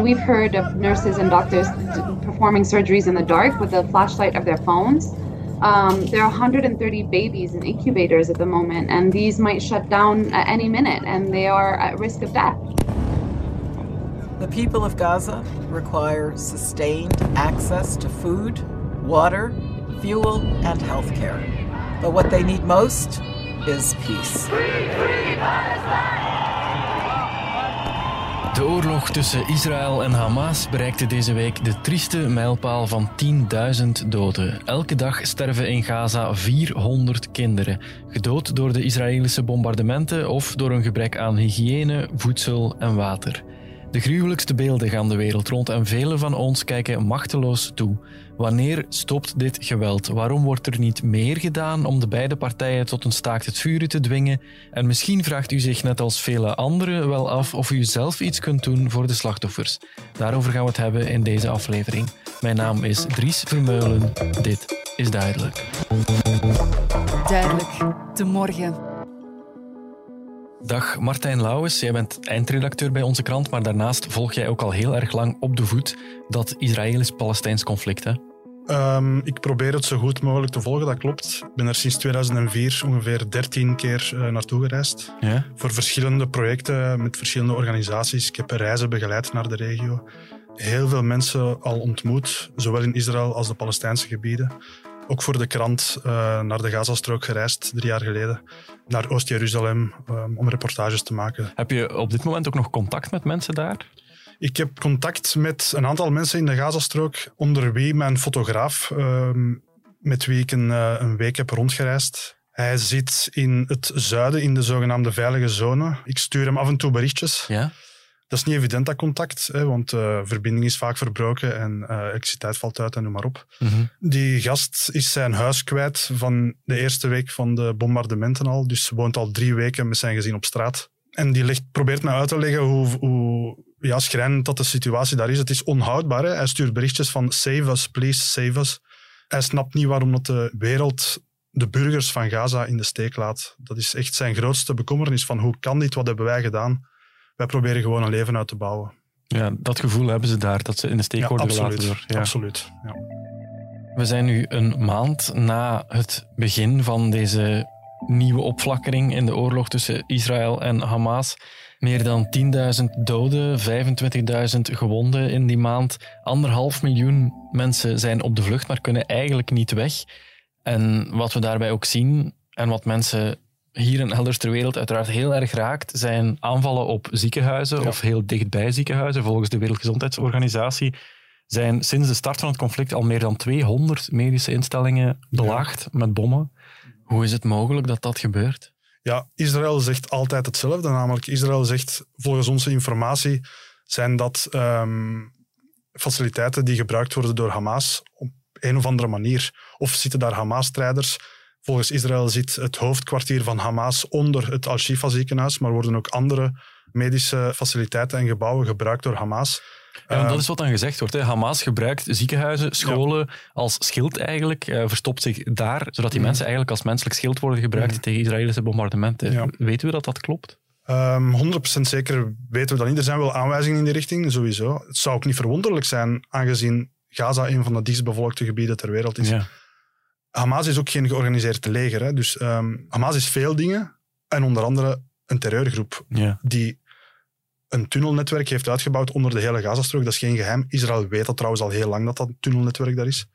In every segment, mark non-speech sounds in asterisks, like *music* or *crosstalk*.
We've heard of nurses and doctors performing surgeries in the dark with the flashlight of their phones. Um, there are 130 babies in incubators at the moment, and these might shut down at any minute, and they are at risk of death. The people of Gaza require sustained access to food, water, fuel, and healthcare. But what they need most is peace. De oorlog tussen Israël en Hamas bereikte deze week de trieste mijlpaal van 10.000 doden. Elke dag sterven in Gaza 400 kinderen, gedood door de Israëlische bombardementen of door een gebrek aan hygiëne, voedsel en water. De gruwelijkste beelden gaan de wereld rond en velen van ons kijken machteloos toe. Wanneer stopt dit geweld? Waarom wordt er niet meer gedaan om de beide partijen tot een staakt het vuren te dwingen? En misschien vraagt u zich net als vele anderen wel af of u zelf iets kunt doen voor de slachtoffers. Daarover gaan we het hebben in deze aflevering. Mijn naam is Dries Vermeulen. Dit is duidelijk. Duidelijk, de morgen. Dag Martijn Lauwes, jij bent eindredacteur bij onze krant, maar daarnaast volg jij ook al heel erg lang op de voet dat Israëlisch-Palestijns conflict. Hè? Um, ik probeer het zo goed mogelijk te volgen, dat klopt. Ik ben er sinds 2004 ongeveer 13 keer uh, naartoe gereisd. Ja? Voor verschillende projecten met verschillende organisaties. Ik heb reizen begeleid naar de regio. Heel veel mensen al ontmoet, zowel in Israël als de Palestijnse gebieden. Ook voor de krant uh, naar de Gazastrook gereisd, drie jaar geleden. Naar Oost-Jeruzalem um, om reportages te maken. Heb je op dit moment ook nog contact met mensen daar? Ik heb contact met een aantal mensen in de Gazastrook, onder wie mijn fotograaf, um, met wie ik een, uh, een week heb rondgereisd. Hij zit in het zuiden, in de zogenaamde veilige zone. Ik stuur hem af en toe berichtjes. Ja? Dat is niet evident, dat contact, hè, want de uh, verbinding is vaak verbroken en uh, elektriciteit valt uit en noem maar op. Mm -hmm. Die gast is zijn huis kwijt van de eerste week van de bombardementen al, dus woont al drie weken met zijn gezin op straat. En die legt, probeert mij uit te leggen hoe, hoe ja, schrijnend dat de situatie daar is. Het is onhoudbaar. Hè? Hij stuurt berichtjes van save us, please, save us. Hij snapt niet waarom dat de wereld de burgers van Gaza in de steek laat. Dat is echt zijn grootste bekommernis van hoe kan dit, wat hebben wij gedaan? Wij proberen gewoon een leven uit te bouwen. Ja, dat gevoel hebben ze daar, dat ze in de steek ja, worden absoluut, gelaten door. Ja. Absoluut. Ja. We zijn nu een maand na het begin van deze nieuwe opflakkering in de oorlog tussen Israël en Hamas. Meer dan 10.000 doden, 25.000 gewonden in die maand. Anderhalf miljoen mensen zijn op de vlucht, maar kunnen eigenlijk niet weg. En wat we daarbij ook zien, en wat mensen hier en elders ter wereld uiteraard heel erg raakt, zijn aanvallen op ziekenhuizen ja. of heel dichtbij ziekenhuizen. Volgens de Wereldgezondheidsorganisatie zijn sinds de start van het conflict al meer dan 200 medische instellingen belaagd ja. met bommen. Hoe is het mogelijk dat dat gebeurt? Ja, Israël zegt altijd hetzelfde. Namelijk, Israël zegt volgens onze informatie zijn dat um, faciliteiten die gebruikt worden door Hamas op een of andere manier. Of zitten daar Hamas-strijders Volgens Israël zit het hoofdkwartier van Hamas onder het Al-Shifa ziekenhuis, maar worden ook andere medische faciliteiten en gebouwen gebruikt door Hamas. Ja, dat is wat dan gezegd wordt. Hè. Hamas gebruikt ziekenhuizen, scholen ja. als schild eigenlijk, uh, verstopt zich daar, zodat die mm. mensen eigenlijk als menselijk schild worden gebruikt mm. tegen Israëlische bombardementen. Ja. Weten we dat dat klopt? Um, 100% zeker weten we dat niet. Er zijn wel aanwijzingen in die richting, sowieso. Het zou ook niet verwonderlijk zijn, aangezien Gaza een van de dichtstbevolkte gebieden ter wereld is. Ja. Hamas is ook geen georganiseerd leger. Hè. Dus um, Hamas is veel dingen. En onder andere een terreurgroep ja. die een tunnelnetwerk heeft uitgebouwd onder de hele Gazastrook. Dat is geen geheim. Israël weet dat trouwens al heel lang dat dat tunnelnetwerk daar is.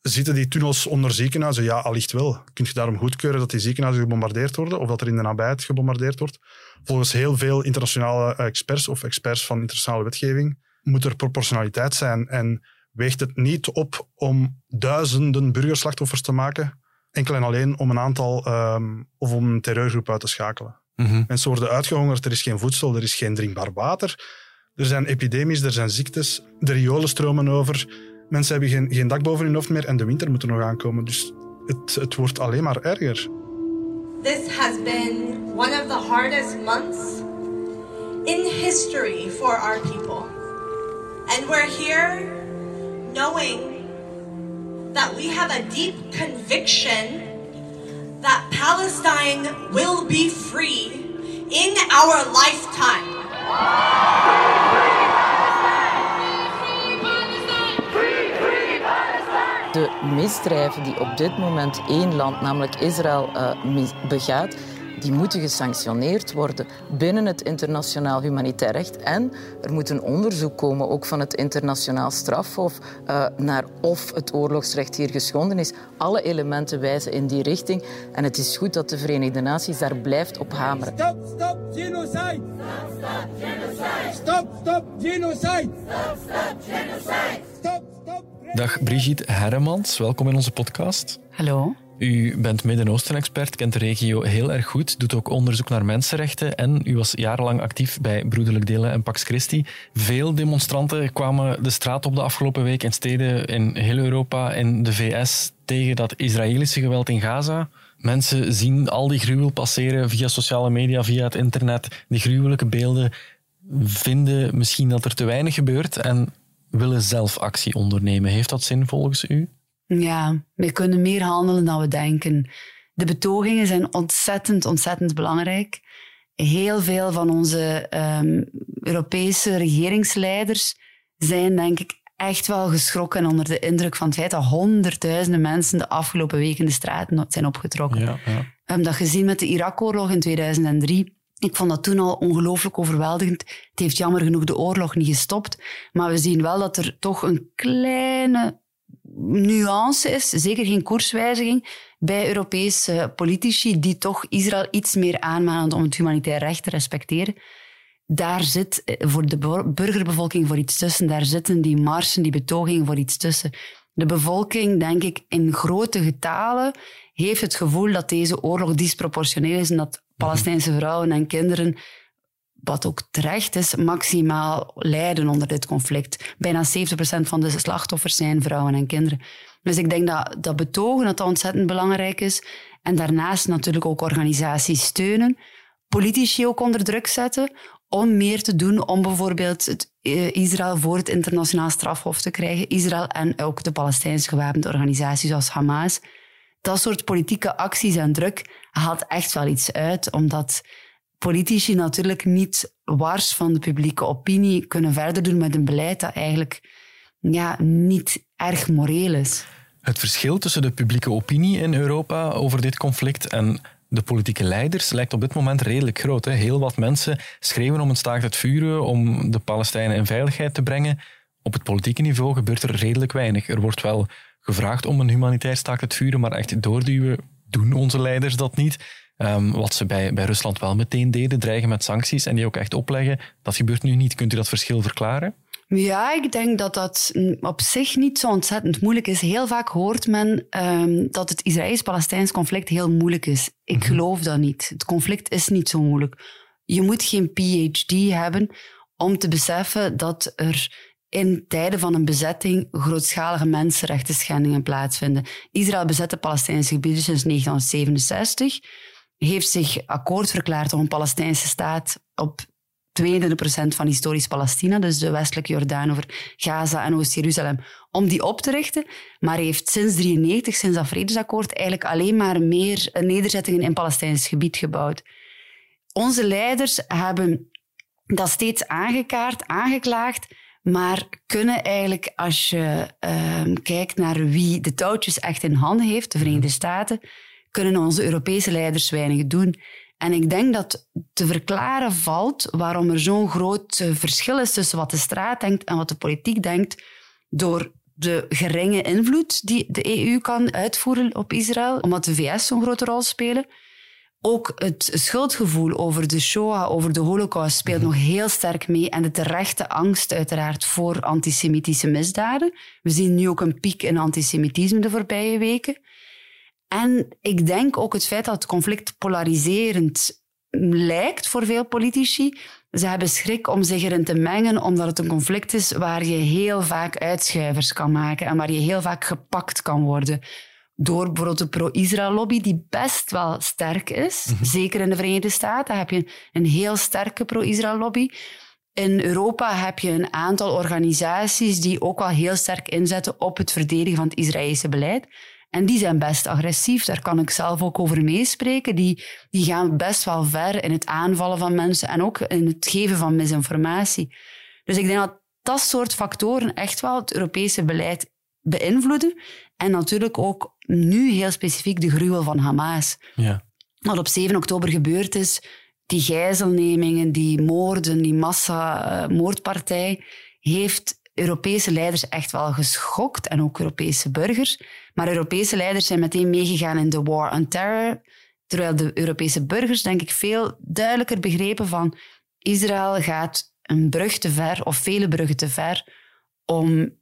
Zitten die tunnels onder ziekenhuizen? Ja, allicht wel. Kun je daarom goedkeuren dat die ziekenhuizen gebombardeerd worden of dat er in de nabijheid gebombardeerd wordt? Volgens heel veel internationale experts of experts van internationale wetgeving moet er proportionaliteit zijn. En weegt het niet op om duizenden burgerslachtoffers te maken, enkel en alleen om een aantal um, of om een terreurgroep uit te schakelen. Mm -hmm. Mensen worden uitgehongerd, er is geen voedsel, er is geen drinkbaar water, er zijn epidemies, er zijn ziektes, de riolen stromen over, mensen hebben geen, geen dak boven hun hoofd meer en de winter moet er nog aankomen. Dus het, het wordt alleen maar erger. This has been one of the hardest months in history for our people. And we're here knowing that we have a deep conviction that Palestine will be free in our lifetime. de misdrijven die op dit moment één land, namelijk Israël, uh, begaat, die moeten gesanctioneerd worden binnen het internationaal humanitair recht. En er moet een onderzoek komen, ook van het internationaal strafhof, uh, naar of het oorlogsrecht hier geschonden is. Alle elementen wijzen in die richting. En het is goed dat de Verenigde Naties daar blijft op hameren. Stop, stop, genocide! Stop, stop, genocide! Stop, stop, genocide! Stop, stop, genocide! Stop, stop, Dag Brigitte Herremans, welkom in onze podcast. Hallo. U bent Midden-Oosten-expert, kent de regio heel erg goed, doet ook onderzoek naar mensenrechten en u was jarenlang actief bij Broederlijk Delen en Pax Christi. Veel demonstranten kwamen de straat op de afgelopen week in steden in heel Europa en de VS tegen dat Israëlische geweld in Gaza. Mensen zien al die gruwel passeren via sociale media, via het internet, die gruwelijke beelden, vinden misschien dat er te weinig gebeurt en willen zelf actie ondernemen. Heeft dat zin volgens u? Ja, we kunnen meer handelen dan we denken. De betogingen zijn ontzettend, ontzettend belangrijk. Heel veel van onze um, Europese regeringsleiders zijn, denk ik, echt wel geschrokken onder de indruk van het feit dat honderdduizenden mensen de afgelopen weken de straten zijn opgetrokken. Ja, ja. We hebben dat gezien met de Irak-oorlog in 2003. Ik vond dat toen al ongelooflijk overweldigend. Het heeft jammer genoeg de oorlog niet gestopt. Maar we zien wel dat er toch een kleine nuance is, zeker geen koerswijziging, bij Europese politici die toch Israël iets meer aanmanen om het humanitair recht te respecteren. Daar zit eh, voor de burgerbevolking voor iets tussen. Daar zitten die marsen, die betogingen voor iets tussen. De bevolking, denk ik, in grote getalen heeft het gevoel dat deze oorlog disproportioneel is en dat Palestijnse vrouwen en kinderen wat ook terecht is, maximaal lijden onder dit conflict. Bijna 70% van de slachtoffers zijn vrouwen en kinderen. Dus ik denk dat, dat betogen dat, dat ontzettend belangrijk is. En daarnaast natuurlijk ook organisaties steunen. Politici ook onder druk zetten om meer te doen om bijvoorbeeld het, eh, Israël voor het internationaal strafhof te krijgen. Israël en ook de Palestijnse gewapende organisaties zoals Hamas. Dat soort politieke acties en druk haalt echt wel iets uit, omdat politici natuurlijk niet wars van de publieke opinie kunnen verder doen met een beleid dat eigenlijk ja, niet erg moreel is. Het verschil tussen de publieke opinie in Europa over dit conflict en de politieke leiders lijkt op dit moment redelijk groot. Hè? Heel wat mensen schreeuwen om een staakt het vuren, om de Palestijnen in veiligheid te brengen. Op het politieke niveau gebeurt er redelijk weinig. Er wordt wel gevraagd om een humanitair staakt het vuren, maar echt doorduwen doen onze leiders dat niet. Um, wat ze bij, bij Rusland wel meteen deden, dreigen met sancties en die ook echt opleggen. Dat gebeurt nu niet. Kunt u dat verschil verklaren? Ja, ik denk dat dat op zich niet zo ontzettend moeilijk is. Heel vaak hoort men um, dat het Israëlisch-Palestijns conflict heel moeilijk is. Ik mhm. geloof dat niet. Het conflict is niet zo moeilijk. Je moet geen PhD hebben om te beseffen dat er in tijden van een bezetting grootschalige mensenrechten schendingen plaatsvinden. Israël bezet de Palestijnse gebieden sinds 1967 heeft zich akkoord verklaard om een Palestijnse staat op 22% van historisch Palestina, dus de westelijke Jordaan over Gaza en Oost-Jeruzalem, om die op te richten. Maar heeft sinds 1993, sinds dat vredesakkoord, eigenlijk alleen maar meer nederzettingen in Palestijns gebied gebouwd. Onze leiders hebben dat steeds aangekaart, aangeklaagd, maar kunnen eigenlijk, als je uh, kijkt naar wie de touwtjes echt in handen heeft, de Verenigde Staten, kunnen onze Europese leiders weinig doen. En ik denk dat te verklaren valt waarom er zo'n groot verschil is tussen wat de straat denkt en wat de politiek denkt, door de geringe invloed die de EU kan uitvoeren op Israël, omdat de VS zo'n grote rol spelen. Ook het schuldgevoel over de Shoah, over de Holocaust, speelt nog heel sterk mee. En de terechte angst, uiteraard, voor antisemitische misdaden. We zien nu ook een piek in antisemitisme de voorbije weken. En ik denk ook het feit dat het conflict polariserend lijkt voor veel politici. Ze hebben schrik om zich erin te mengen, omdat het een conflict is waar je heel vaak uitschuivers kan maken en waar je heel vaak gepakt kan worden. Door bijvoorbeeld de pro-Israël-lobby, die best wel sterk is. Mhm. Zeker in de Verenigde Staten heb je een heel sterke pro-Israël-lobby. In Europa heb je een aantal organisaties die ook wel heel sterk inzetten op het verdedigen van het Israëlische beleid. En die zijn best agressief, daar kan ik zelf ook over meespreken. Die, die gaan best wel ver in het aanvallen van mensen en ook in het geven van misinformatie. Dus ik denk dat dat soort factoren echt wel het Europese beleid beïnvloeden. En natuurlijk ook nu heel specifiek de gruwel van Hamas. Ja. Wat op 7 oktober gebeurd is, die gijzelnemingen, die moorden, die massamoordpartij, heeft Europese leiders echt wel geschokt en ook Europese burgers. Maar Europese leiders zijn meteen meegegaan in de war on terror, terwijl de Europese burgers, denk ik, veel duidelijker begrepen van Israël gaat een brug te ver of vele bruggen te ver om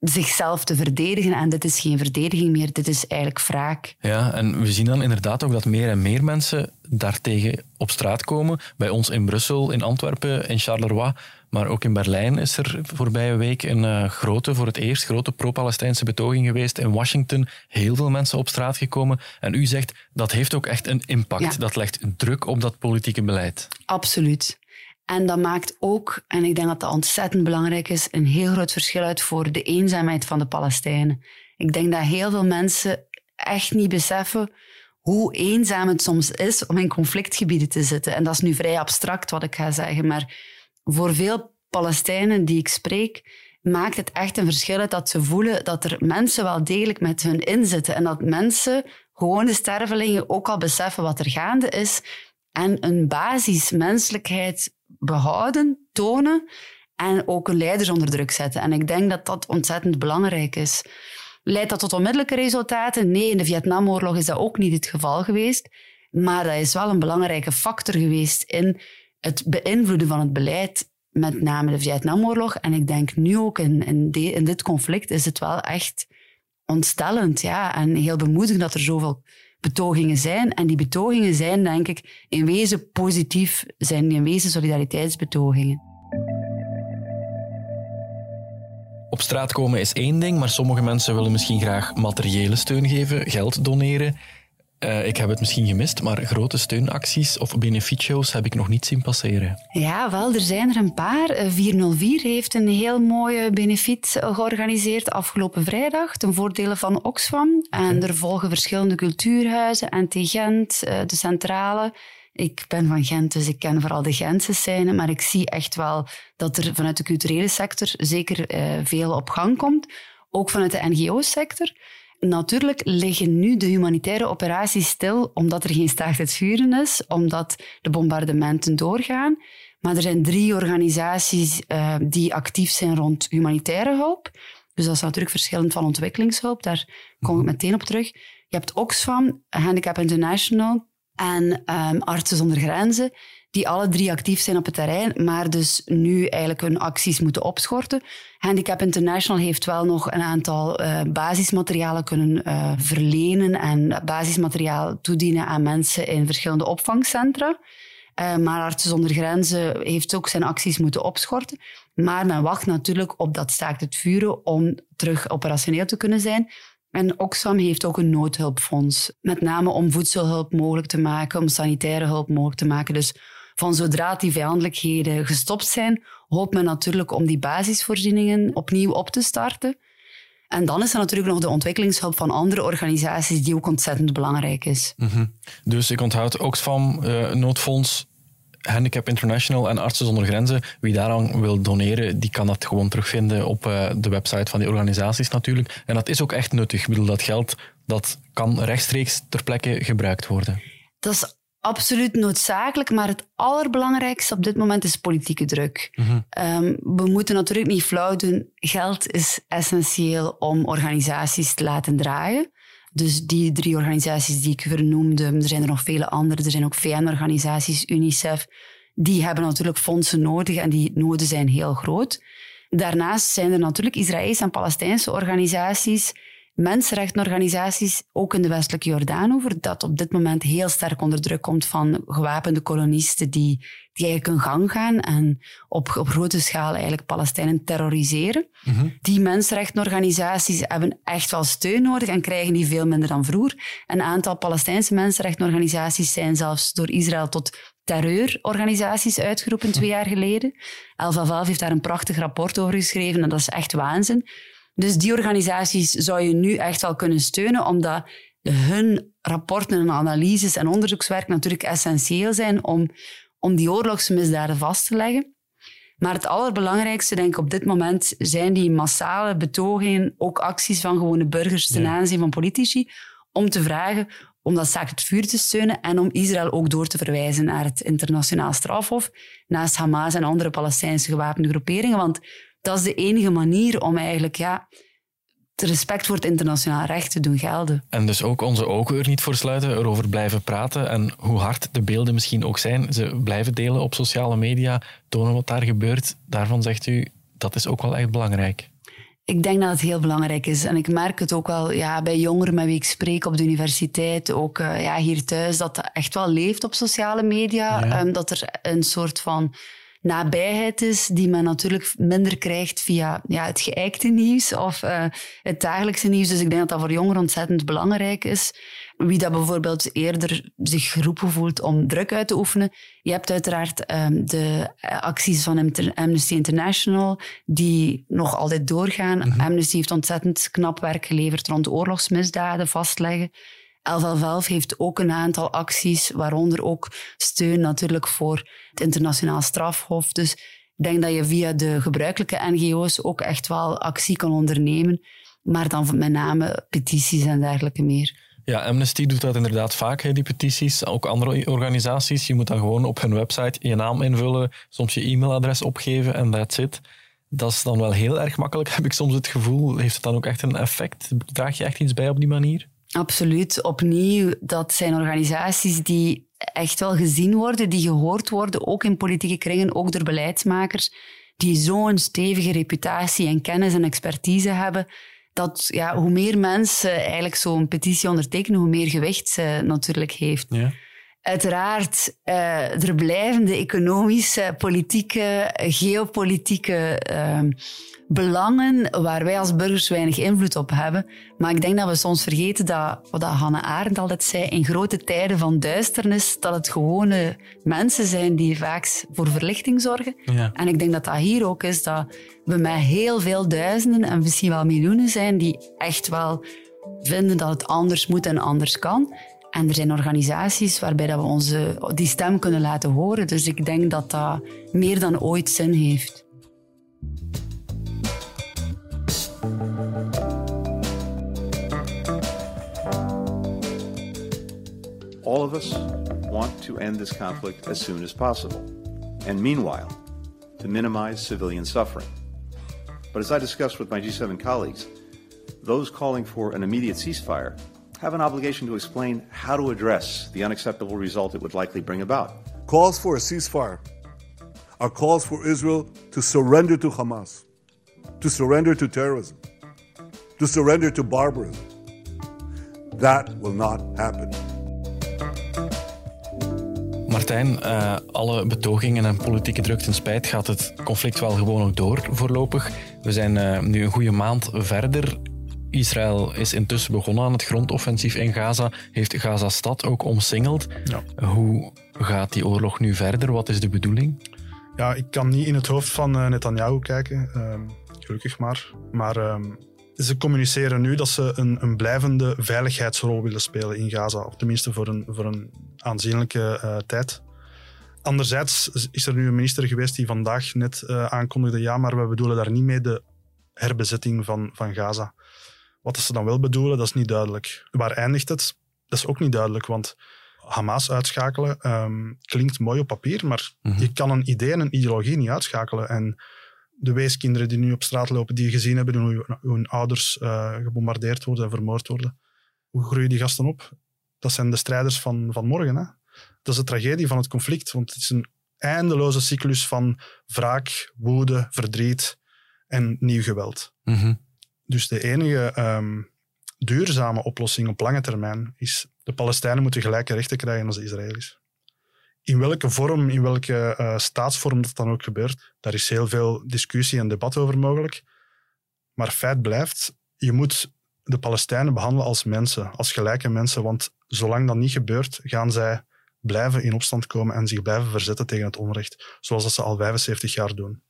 zichzelf te verdedigen. En dit is geen verdediging meer, dit is eigenlijk wraak. Ja, en we zien dan inderdaad ook dat meer en meer mensen daartegen op straat komen. Bij ons in Brussel, in Antwerpen, in Charleroi, maar ook in Berlijn is er voorbije week een uh, grote, voor het eerst grote pro-Palestijnse betoging geweest. In Washington heel veel mensen op straat gekomen. En u zegt dat heeft ook echt een impact. Ja. Dat legt druk op dat politieke beleid. Absoluut. En dat maakt ook, en ik denk dat dat ontzettend belangrijk is, een heel groot verschil uit voor de eenzaamheid van de Palestijnen. Ik denk dat heel veel mensen echt niet beseffen hoe eenzaam het soms is om in conflictgebieden te zitten. En dat is nu vrij abstract wat ik ga zeggen, maar voor veel Palestijnen die ik spreek, maakt het echt een verschil dat ze voelen dat er mensen wel degelijk met hun inzitten en dat mensen, gewone stervelingen, ook al beseffen wat er gaande is en een basis menselijkheid behouden, tonen en ook hun leiders onder druk zetten. En ik denk dat dat ontzettend belangrijk is. Leidt dat tot onmiddellijke resultaten? Nee, in de Vietnamoorlog is dat ook niet het geval geweest. Maar dat is wel een belangrijke factor geweest in het beïnvloeden van het beleid, met name de Vietnamoorlog. En ik denk nu ook in, in, de- in dit conflict is het wel echt ontstellend ja, en heel bemoedigend dat er zoveel betogingen zijn. En die betogingen zijn, denk ik, in wezen positief, zijn in wezen solidariteitsbetogingen. Op straat komen is één ding, maar sommige mensen willen misschien graag materiële steun geven, geld doneren. Eh, ik heb het misschien gemist, maar grote steunacties of benefietshows heb ik nog niet zien passeren. Ja, wel, er zijn er een paar. Eh, 404 heeft een heel mooie benefiet eh, georganiseerd afgelopen vrijdag ten voordele van Oxfam. En er volgen verschillende cultuurhuizen, NT Gent, eh, de Centrale. Ik ben van Gent, dus ik ken vooral de Gentse scène, maar ik zie echt wel dat er vanuit de culturele sector zeker eh, veel op gang komt. Ook vanuit de NGO-sector. Natuurlijk liggen nu de humanitaire operaties stil omdat er geen staakt het vuren is, omdat de bombardementen doorgaan. Maar er zijn drie organisaties eh, die actief zijn rond humanitaire hulp. Dus dat is natuurlijk verschillend van ontwikkelingshulp. Daar kom ik meteen op terug. Je hebt Oxfam, Handicap International en ehm, Artsen zonder Grenzen, die alle drie actief zijn op het terrein, maar dus nu eigenlijk hun acties moeten opschorten. Handicap International heeft wel nog een aantal eh, basismaterialen kunnen eh, verlenen en basismateriaal toedienen aan mensen in verschillende opvangcentra. Eh, maar Artsen zonder Grenzen heeft ook zijn acties moeten opschorten. Maar men wacht natuurlijk op dat staakt het vuren om terug operationeel te kunnen zijn. En Oxfam heeft ook een noodhulpfonds. Met name om voedselhulp mogelijk te maken, om sanitaire hulp mogelijk te maken. Dus van zodra die vijandelijkheden gestopt zijn, hoopt men natuurlijk om die basisvoorzieningen opnieuw op te starten. En dan is er natuurlijk nog de ontwikkelingshulp van andere organisaties, die ook ontzettend belangrijk is. Dus ik onthoud Oxfam, eh, Noodfonds, Handicap International en Artsen zonder Grenzen. Wie daaraan wil doneren, die kan dat gewoon terugvinden op eh, de website van die organisaties natuurlijk. En dat is ook echt nuttig. Ik bedoel, dat geld dat kan rechtstreeks ter plekke gebruikt worden. Dat is absoluut noodzakelijk, maar het allerbelangrijkste op dit moment is politieke druk. Ehm, we moeten natuurlijk niet flauw doen. Geld is essentieel om organisaties te laten draaien. Dus die drie organisaties die ik vernoemde, er zijn er nog vele andere, er zijn ook VN-organisaties, UNICEF, die hebben natuurlijk fondsen nodig en die noden zijn heel groot. Daarnaast zijn er natuurlijk Israëlische en Palestijnse organisaties, mensenrechtenorganisaties, ook in de westelijke Jordaanover, dat op dit moment heel sterk onder druk komt van gewapende kolonisten die, die eigenlijk hun gang gaan en op, op grote schaal eigenlijk Palestijnen terroriseren. Die mensenrechtenorganisaties hebben echt wel steun nodig en krijgen die veel minder dan vroeger. Een aantal Palestijnse mensenrechtenorganisaties zijn zelfs door Israël tot terreurorganisaties uitgeroepen twee jaar geleden. Valve heeft daar een prachtig rapport over geschreven en dat is echt waanzin. Dus die organisaties zou je nu echt wel kunnen steunen, omdat hun rapporten en analyses en onderzoekswerk natuurlijk essentieel zijn om, om die oorlogsmisdaden vast te leggen. Maar het allerbelangrijkste, denk ik, op dit moment zijn die massale betogingen, ook acties van gewone burgers ten aanzien van politici, om te vragen om dat zaak het vuur te steunen en om Israël ook door te verwijzen naar het internationaal strafhof, naast Hamas en andere Palestijnse gewapende groeperingen. Want dat is de enige manier om eigenlijk ja, het respect voor het internationaal recht te doen gelden. En dus ook onze ogen er niet voor sluiten, erover blijven praten en hoe hard de beelden misschien ook zijn, ze blijven delen op sociale media, tonen wat daar gebeurt. Daarvan zegt u, dat is ook wel echt belangrijk. Ik denk dat het heel belangrijk is. En ik merk het ook wel ja, bij jongeren met wie ik spreek op de universiteit, ook uh, ja, hier thuis, dat dat echt wel leeft op sociale media. Ja. Um, dat er een soort van nabijheid is die men natuurlijk minder krijgt via ja, het geëikte nieuws of uh, het dagelijkse nieuws. Dus ik denk dat dat voor jongeren ontzettend belangrijk is. Wie dat bijvoorbeeld eerder zich geroepen voelt om druk uit te oefenen. Je hebt uiteraard um, de acties van Amnesty International die nog altijd doorgaan. Mhm. Amnesty heeft ontzettend knap werk geleverd rond oorlogsmisdaden vastleggen. 1111 heeft ook een aantal acties, waaronder ook steun natuurlijk voor het internationaal strafhof. Dus ik denk dat je via de gebruikelijke NGO's ook echt wel actie kan ondernemen, maar dan met name petities en dergelijke meer. Ja, Amnesty doet dat inderdaad vaak, die petities. Ook andere organisaties. Je moet dan gewoon op hun website je naam invullen, soms je e-mailadres opgeven en that's it. Dat is dan wel heel erg makkelijk, *laughs* heb ik soms het gevoel. Heeft het dan ook echt een effect? Draag je echt iets bij op die manier? Absoluut. Opnieuw, dat zijn organisaties die echt wel gezien worden, die gehoord worden, ook in politieke kringen, ook door beleidsmakers, die zo'n stevige reputatie en kennis en expertise hebben, dat ja, hoe meer mensen eigenlijk zo'n petitie ondertekenen, hoe meer gewicht ze natuurlijk heeft. Ja. Uiteraard, uh, er blijven de economische, politieke, geopolitieke uh, belangen waar wij als burgers weinig invloed op hebben. Maar ik denk dat we soms vergeten dat, wat Hannah Arendt altijd zei, in grote tijden van duisternis, dat het gewone mensen zijn die vaak voor verlichting zorgen. Ja. En ik denk dat dat hier ook is, dat we met heel veel duizenden en misschien wel miljoenen zijn die echt wel vinden dat het anders moet en anders kan. En er zijn organisaties waarbij dat we onze, die stem kunnen laten horen. Dus ik denk dat dat meer dan ooit zin heeft. All of us want to end this conflict as soon as possible, and meanwhile, to minimize civilian suffering. But as I discussed with my G7 colleagues, those calling for an immediate ceasefire have an obligation to explain how to address the unacceptable result it would likely bring about. Calls for a ceasefire are calls for Israel to surrender to Hamas, to surrender to terrorism, to surrender to barbarism. That will not happen. Martijn, uh, alle betogingen en politieke druk ten spijt gaat het conflict wel gewoon nog door voorlopig. We zijn uh, nu een goede maand verder. Israël is intussen begonnen aan het grondoffensief in Gaza, heeft Gaza-stad ook omsingeld. Ja. Hoe gaat die oorlog nu verder? Wat is de bedoeling? Ja, ik kan niet in het hoofd van uh, Netanyahu kijken, um, gelukkig maar. Maar um, ze communiceren nu dat ze een, een, blijvende veiligheidsrol willen spelen in Gaza. Of tenminste voor een, voor een aanzienlijke uh, tijd. Anderzijds is er nu een minister geweest die vandaag net uh, aankondigde: ja, maar we bedoelen daar niet mee de herbezetting van, van Gaza. Wat ze dan wel bedoelen, dat is niet duidelijk. Waar eindigt het? Dat is ook niet duidelijk, want Hamas uitschakelen um, klinkt mooi op papier, maar Mhm. je kan een idee en een ideologie niet uitschakelen. En de weeskinderen die nu op straat lopen, die gezien hebben hoe hun ouders uh, gebombardeerd worden en vermoord worden, hoe groeien die gasten op? Dat zijn de strijders van, van morgen. Hè? Dat is de tragedie van het conflict, want het is een eindeloze cyclus van wraak, woede, verdriet en nieuw geweld. Mhm. Dus de enige um, duurzame oplossing op lange termijn is de Palestijnen moeten gelijke rechten krijgen als de Israëli's. In welke vorm, in welke uh, staatsvorm dat dan ook gebeurt, daar is heel veel discussie en debat over mogelijk. Maar feit blijft, je moet de Palestijnen behandelen als mensen, als gelijke mensen, want zolang dat niet gebeurt, gaan zij blijven in opstand komen en zich blijven verzetten tegen het onrecht, zoals dat ze al 75 jaar doen.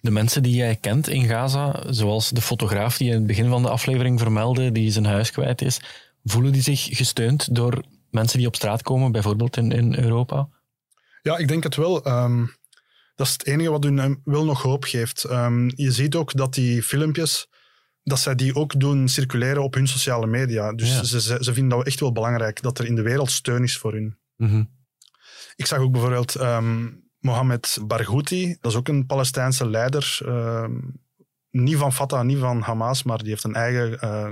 De mensen die jij kent in Gaza, zoals de fotograaf die in het begin van de aflevering vermeldde, die zijn huis kwijt is, voelen die zich gesteund door mensen die op straat komen, bijvoorbeeld in, in Europa? Ja, ik denk het wel. Um, Dat is het enige wat hun wel nog hoop geeft. Ehm, je ziet ook dat die filmpjes, dat zij die ook doen circuleren op hun sociale media. Dus Ja. ze, ze, ze vinden dat echt wel belangrijk, dat er in de wereld steun is voor hun. Mhm. Ik zag ook bijvoorbeeld ehm, Mohammed Barghouti, dat is ook een Palestijnse leider. ehm, niet van Fatah, niet van Hamas, maar die heeft een eigen eh,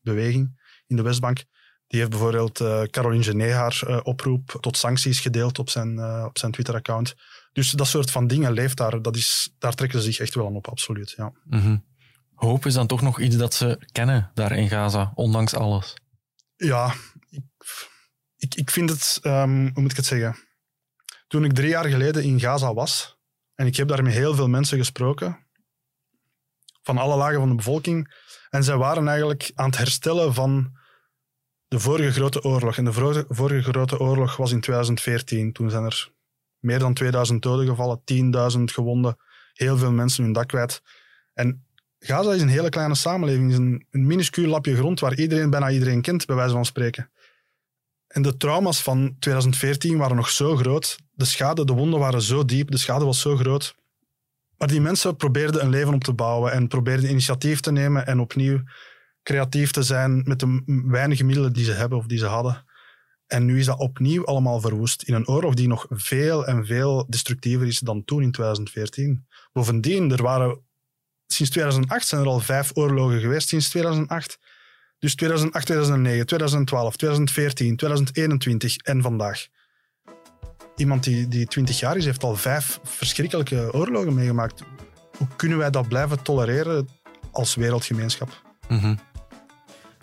beweging in de Westbank. Die heeft bijvoorbeeld eh Caroline Genet haar eh, oproep tot sancties gedeeld op zijn, op zijn Twitter-account. Dus dat soort van dingen leeft daar. Dat is, daar trekken ze zich echt wel aan op, absoluut. Ja. Mhm. Hoop is dan toch nog iets dat ze kennen daar in Gaza, ondanks alles. Ja, ik, ik, ik vind het, ehm, hoe moet ik het zeggen? Toen ik drie jaar geleden in Gaza was, en ik heb daar met heel veel mensen gesproken, van alle lagen van de bevolking, en zij waren eigenlijk aan het herstellen van de vorige grote oorlog. En de vorige, grote oorlog was in 2014. Toen zijn er meer dan 2000 doden gevallen, 10.000 gewonden, heel veel mensen hun dak kwijt. En Gaza is een hele kleine samenleving, is een, een minuscuul lapje grond waar iedereen, bijna iedereen kent, bij wijze van spreken. En de trauma's van 2014 waren nog zo groot. De schade, de wonden waren zo diep, de schade was zo groot. Maar die mensen probeerden een leven op te bouwen en probeerden initiatief te nemen en opnieuw creatief te zijn met de weinige middelen die ze hebben of die ze hadden. En nu is dat opnieuw allemaal verwoest in een oorlog die nog veel en veel destructiever is dan toen in 2014. Bovendien, er waren sinds 2008 zijn er al vijf oorlogen geweest sinds 2008. Dus 2008, 2009, 2012, 2014, 2021 en vandaag. Iemand die, die 20 jaar is, heeft al vijf verschrikkelijke oorlogen meegemaakt. Hoe kunnen wij dat blijven tolereren als wereldgemeenschap? Mhm.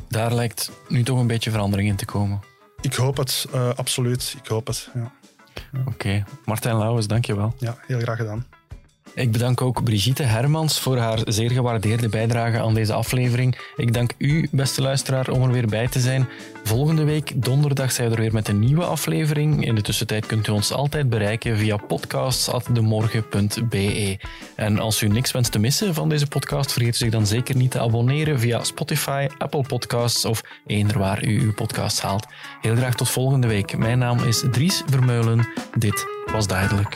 Daar lijkt nu toch een beetje verandering in te komen. Ik hoop het, eh, absoluut. Ik hoop het. Ja. Oké, Martijn Lauwers, dankjewel. ja, heel graag gedaan. Ik bedank ook Brigitte Hermans voor haar zeer gewaardeerde bijdrage aan deze aflevering. Ik dank u, beste luisteraar, om er weer bij te zijn. Volgende week, donderdag, zijn we er weer met een nieuwe aflevering. In de tussentijd kunt u ons altijd bereiken via podcasts.demorgen.be. En als u niks wenst te missen van deze podcast, vergeet zich dan zeker niet te abonneren via Spotify, Apple Podcasts of eender waar u uw podcast haalt. Heel graag tot volgende week. Mijn naam is Dries Vermeulen. Dit was duidelijk.